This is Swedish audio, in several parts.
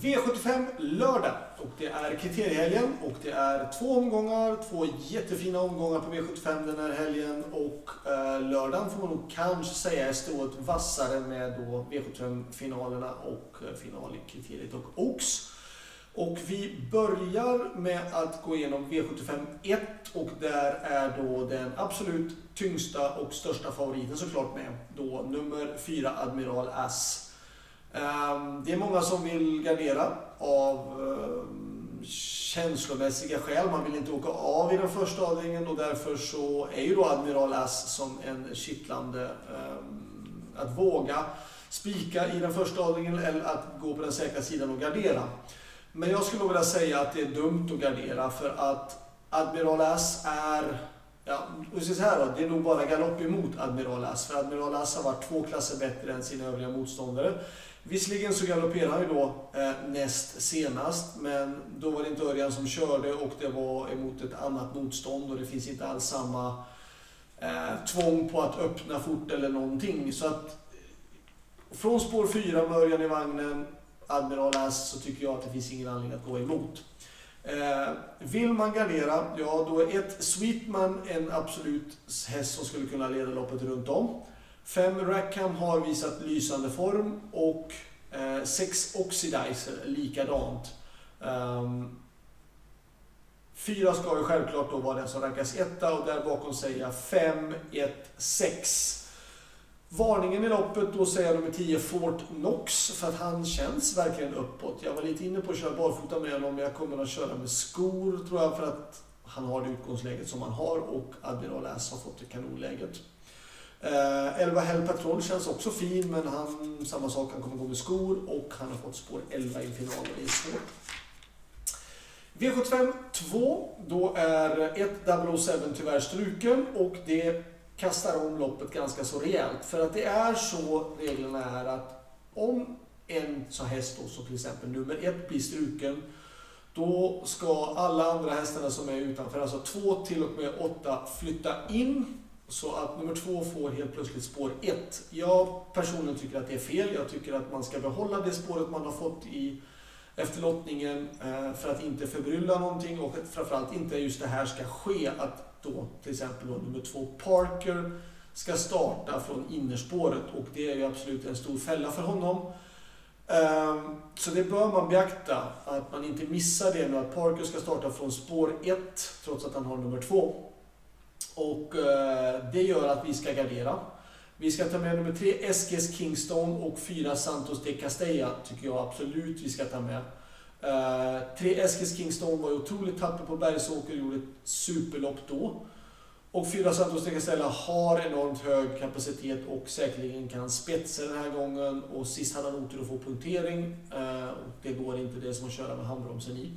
V75 lördag och det är kriteriehelgen och det är två omgångar, två jättefina omgångar på V75 den här helgen och eh, lördagen får man nog kanske säga är strået vassare med då V75-finalerna och eh, final i kriteriet och Oaks. Och vi börjar med att gå igenom V75 1 och där är då den absolut tyngsta och största favoriten såklart med. Då nummer 4 Admiral Ass Ehm, det är många som vill gardera av ehm, känslomässiga skäl. Man vill inte åka av i den första avdelningen och därför så är ju då Admiral As som en kittlande ehm, att våga spika i den första avdelningen eller att gå på den säkra sidan och gardera. Men jag skulle vilja säga att det är dumt att gardera för att Admiral As är Ja, och så här då, det är nog bara galopp emot Admiral As. För Admiral As har varit två klasser bättre än sina övriga motståndare. Visserligen så galopperade han ju då eh, näst senast, men då var det inte Örjan som körde och det var emot ett annat motstånd och det finns inte alls samma eh, tvång på att öppna fort eller någonting. Så att eh, från spår 4 med Örjan i vagnen, Admiral Ass, så tycker jag att det finns ingen anledning att gå emot. Eh, vill man gardera, ja då är ett Sweetman en absolut häst som skulle kunna leda loppet runt om. 5 Rackham har visat lysande form och 6 eh, Oxidizer likadant. Um, fyra ska ju självklart då vara den som rankas etta och där bakom säger jag 5, 1, 6. Varningen i loppet, då säger jag nummer 10 Fort Knox för att han känns verkligen uppåt. Jag var lite inne på att köra barfota med honom, men jag kommer att köra med skor tror jag för att han har det utgångsläget som han har och Admiral Ass har fått det kanonläget. Eh, 11 Hell Patrol känns också fin, men han, samma sak, han kommer gå med skor och han har fått spår 11 i final och det är svårt. V75 2, då är 1 007 tyvärr struken och det kastar om loppet ganska så rejält. För att det är så reglerna är att om en så häst då, som till exempel nummer 1 blir struken, då ska alla andra hästarna som är utanför, alltså 2 till och med 8, flytta in så att nummer två får helt plötsligt spår ett. Jag personligen tycker att det är fel. Jag tycker att man ska behålla det spåret man har fått i efter lottningen eh, för att inte förbrylla någonting och framförallt inte just det här ska ske att då till exempel då nummer två Parker ska starta från innerspåret och det är ju absolut en stor fälla för honom. Ehm, så det bör man beakta, att man inte missar det nu att Parker ska starta från spår 1 trots att han har nummer 2. Och eh, det gör att vi ska gardera. Vi ska ta med nummer tre Eskes Kingston och fyra Santos de Castella tycker jag absolut vi ska ta med. Uh, tre Eskes Kingston var ju otroligt tapper på Bergsåker och gjorde ett superlopp då. Och fyra Santos de Castella har enormt hög kapacitet och säkerligen kan spetsa den här gången. Och sist hade han otur att få punktering. Uh, och det går inte, det är som att köra med handbromsen i.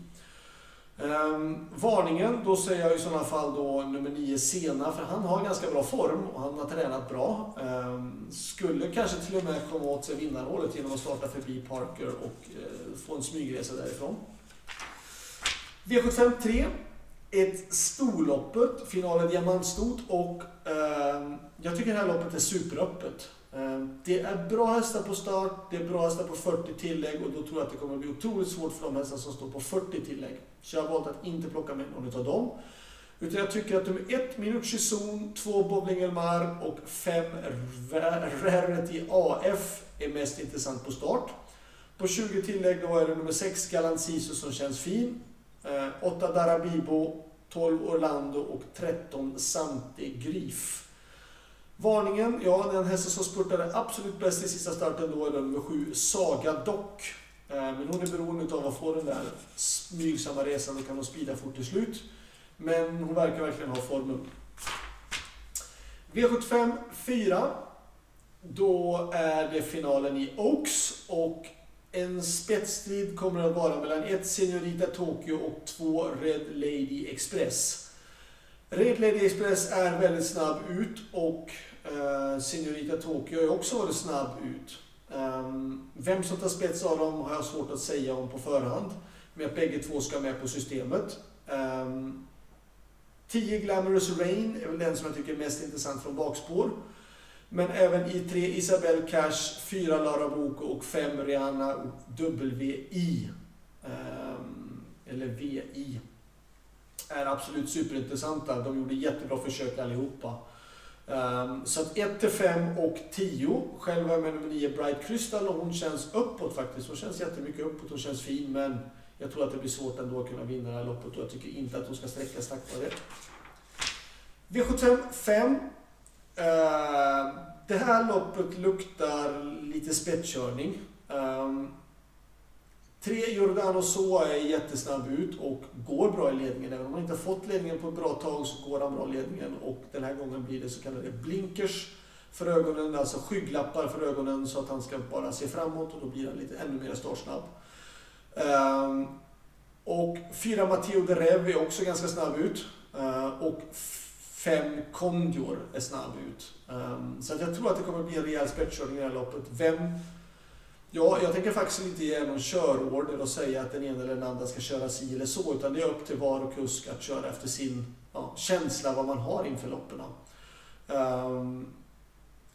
Um, varningen, då säger jag i sådana fall då nummer 9 Sena, för han har ganska bra form och han har tränat bra. Um, skulle kanske till och med komma åt sig vinnarhålet genom att starta förbi Parker och uh, få en smygresa därifrån. V75 3, ett storloppet, finalen diamantstort och uh, jag tycker det här loppet är superöppet. Ehm, det är bra hästar på start, det är bra hästar på 40 tillägg och då tror jag att det kommer att bli otroligt svårt för de hästar som står på 40 tillägg. Så jag har valt att inte plocka med någon av dem. Utan jag tycker att nummer 1 Minucci Zon, 2 Bobling Elmar och 5 Rarity AF är mest intressant på start. På 20 tillägg då är det nummer 6 Galant Sisu som känns fin. Ehm, 8 Darabibo, 12 Orlando och 13 Sante Grif. Varningen, ja den hästen som spurtade absolut bäst i sista starten då är den nummer 7 Saga Dock. Eh, men hon är beroende av att få den där smygsamma resan då kan hon spida fort till slut. Men hon verkar verkligen ha formen. V75 4. Då är det finalen i Oaks och en spetsstrid kommer att vara mellan ett Senorita Tokyo och två Red Lady Express. Red Lady Express är väldigt snabb ut och eh, uh, Signorita Tokyo är också varit snabb ut. Um, vem som tar spets av dem har jag svårt att säga om på förhand. Men att bägge två ska med på systemet. Ehm, um, 10 Glamorous Rain är väl den som jag tycker är mest intressant från bakspår. Men även i 3 Isabel Cash, 4 Lara Boko och 5 Rihanna WI. Um, ehm, eller VI. Är absolut superintressanta. De gjorde jättebra försök allihopa. Um, så att 1 till 5 och 10. Själv har jag med nummer 9 Bright Crystal och hon känns uppåt faktiskt. Hon känns jättemycket uppåt. Hon känns fin men jag tror att det blir svårt ändå att kunna vinna det här loppet och jag tycker inte att hon ska sträckas tack vare det. V75 5. Uh, det här loppet luktar lite spetskörning. Um, Tre Giordano Soa är jättesnabb ut och går bra i ledningen. Även om han inte fått ledningen på ett bra tag så går han bra i ledningen och den här gången blir det så kallade blinkers för ögonen, alltså skygglappar för ögonen så att han ska bara se framåt och då blir han lite ännu mer startsnabb. Um, och fyra Matteo de Rev är också ganska snabb ut. Uh, och fem Kondior är snabb ut. Um, så jag tror att det kommer bli en rejäl spetskörning i det här loppet. Vem Ja, jag tänker faktiskt inte ge någon körorder och säga att den ena eller den andra ska köra si eller så, utan det är upp till var och kusk att köra efter sin ja, känsla, vad man har inför loppen. Um,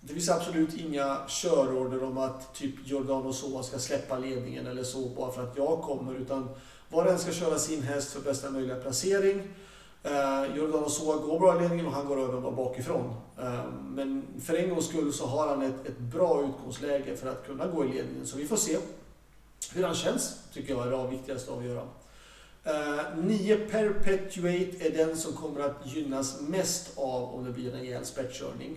det finns absolut inga körorder om att typ Giordano Sova ska släppa ledningen eller så bara för att jag kommer, utan var och en ska köra sin häst för bästa möjliga placering. Uh, Jordan Soa går bra i ledningen och han går över bara bakifrån. Uh, men för en gångs skull så har han ett, ett bra utgångsläge för att kunna gå i ledningen. Så vi får se hur han känns, tycker jag är det viktigaste att avgöra. Eh, uh, 9 Perpetuate är den som kommer att gynnas mest av om det blir en rejäl spetskörning.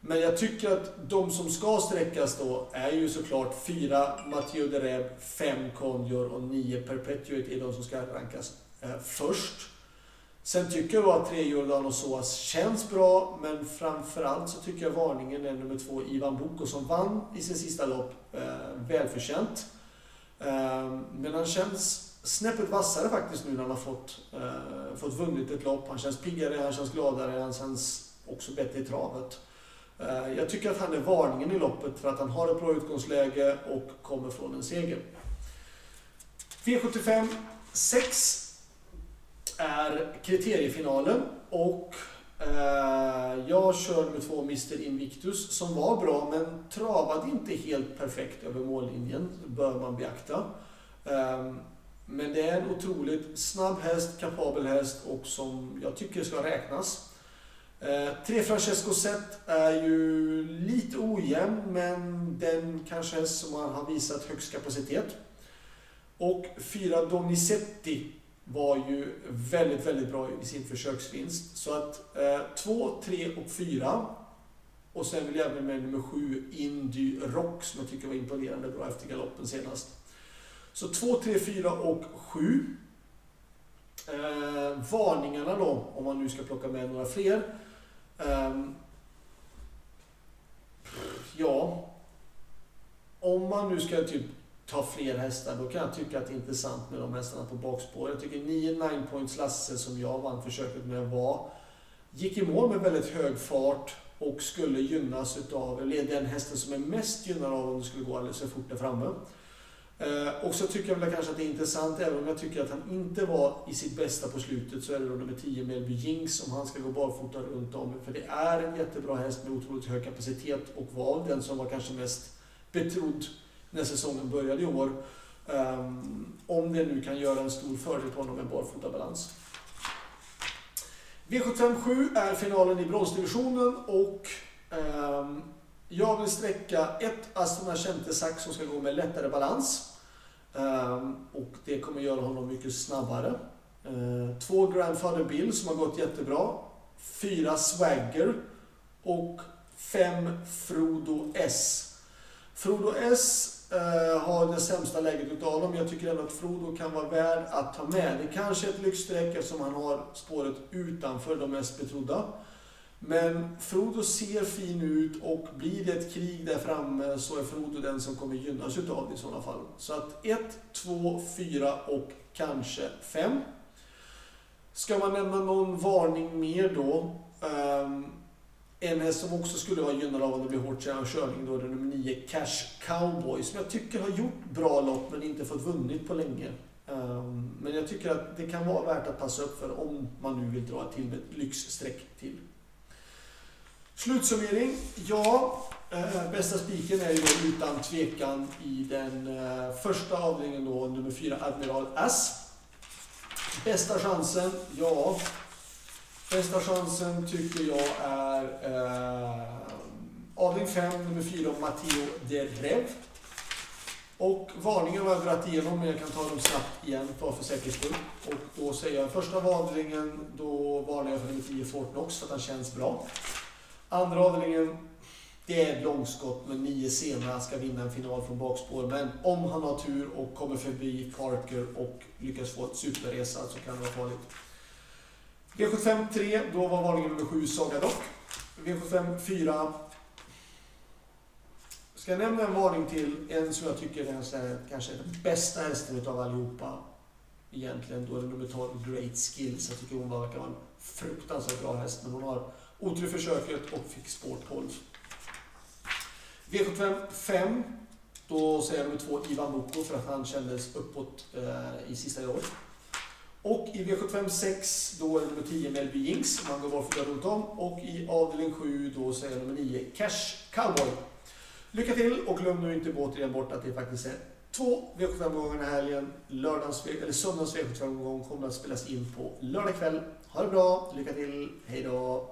Men jag tycker att de som ska sträckas då är ju såklart 4 Matteo de Reb, 5 Conjur och 9 Perpetuate är de som ska rankas uh, först. Sen tycker jag att tre Jordan och Soas känns bra, men framförallt så tycker jag varningen är nummer två Ivan Boko som vann i sin sista lopp. Eh, välförtjänt. Eh, men han känns snäppet vassare faktiskt nu när han har fått, eh, fått vunnit ett lopp. Han känns piggare, han känns gladare, han känns också bättre i travet. Eh, jag tycker att han är varningen i loppet för att han har ett bra utgångsläge och kommer från en seger. V75 6 är kriteriefinalen och eh, jag kör med två Mr Invictus som var bra men travade inte helt perfekt över mållinjen, bör man beakta. Eh, men det är en otroligt snabb häst, kapabel häst och som jag tycker ska räknas. Eh, tre Francesco Zet är ju lite ojämn men den kanske häst som har visat högst kapacitet. Och fyra Donizetti var ju väldigt, väldigt bra i sin försöksvinst. Så att 2, eh, 3 och 4. Och sen vill jag även med nummer 7, Indy Rock, som jag tycker var imponerande bra efter galoppen senast. Så 2, 3, 4 och 7. Eh, varningarna då, om man nu ska plocka med några fler. Eh, ja, om man nu ska typ ta fler hästar, då kan jag tycka att det är intressant med de hästarna på bakspår. Jag tycker 9 9 points Lasse som jag vann försöket med var, gick i mål med väldigt hög fart och skulle gynnas utav, eller den hästen som är mest gynnad av om det skulle gå alldeles för fort där framme. Eh, och så tycker jag väl kanske att det är intressant, även om jag tycker att han inte var i sitt bästa på slutet, så är det då nummer 10 Melby Jinx som han ska gå barfota runt om. För det är en jättebra häst med otroligt hög kapacitet och var den som var kanske mest betrodd när säsongen började i år. Um, om det nu kan göra en stor fördel på honom med barfotabalans. V757 är finalen i bronsdivisionen och um, jag vill sträcka ett Astona Achente Sax som ska gå med lättare balans. Um, och det kommer göra honom mycket snabbare. Uh, två Grandfather Bill som har gått jättebra. Fyra Swagger och fem Frodo S. Frodo S eh, har det sämsta läget utav dem. Jag tycker ändå att Frodo kan vara värd att ta med. Det kanske är ett lyxstreck eftersom han har spåret utanför de mest betrodda. Men Frodo ser fin ut och blir det ett krig där framme så är Frodo den som kommer gynnas utav det i sådana fall. Så att 1, 2, 4 och kanske 5. Ska man nämna någon varning mer då? Um, en häst som också skulle vara gynnad av om det blir hårt körning då är nummer 9 Cash Cowboy som jag tycker har gjort bra lopp men inte fått vunnit på länge. Ehm, men jag tycker att det kan vara värt att passa upp för om man nu vill dra till med ett lyxstreck till. Slutsummering. Ja, eh, bästa spiken är ju utan tvekan i den eh, första avdelningen då, nummer 4, Admiral S. Bästa chansen? Ja, bästa chansen tycker jag är eh, avdelning 5, nummer 4, Matteo Derev. Och varningen har jag dragit igenom, men jag kan ta dem snabbt igen för, för säkerhets skull. Och då säger jag första avdelningen, då varnar jag för nummer 10 Fortnox för att han känns bra. Andra avdelningen, det är ett långskott, men nio sena ska vinna en final från bakspår. Men om han har tur och kommer förbi Parker och lyckas få ett superresa så kan det vara farligt. V75 3, då var varningen nummer 7 Saga Dock. V75 4, Ska jag nämna en varning till, en som jag tycker är här, kanske den bästa hästen utav allihopa. Egentligen, då är det nummer 12, Great Skills. Jag tycker hon verkar vara en fruktansvärt bra häst, men hon har otur i försöket och fick spår 12. V75 5, då säger jag nummer 2, Ivan Boko, för att han kändes uppåt eh, i sista året. Och i V75 6, då är det nummer 10, Melby Jinx, man går varför runt om. Och i avdelning 7, då så är det nummer 9, Cash Cowboy. Lycka till och glöm nu inte återigen bort att det faktiskt är två V75-omgångar den här helgen. Lördagens, eller söndagens V75-omgång kommer att spelas in på lördag kväll. Ha det bra, lycka till, hejdå!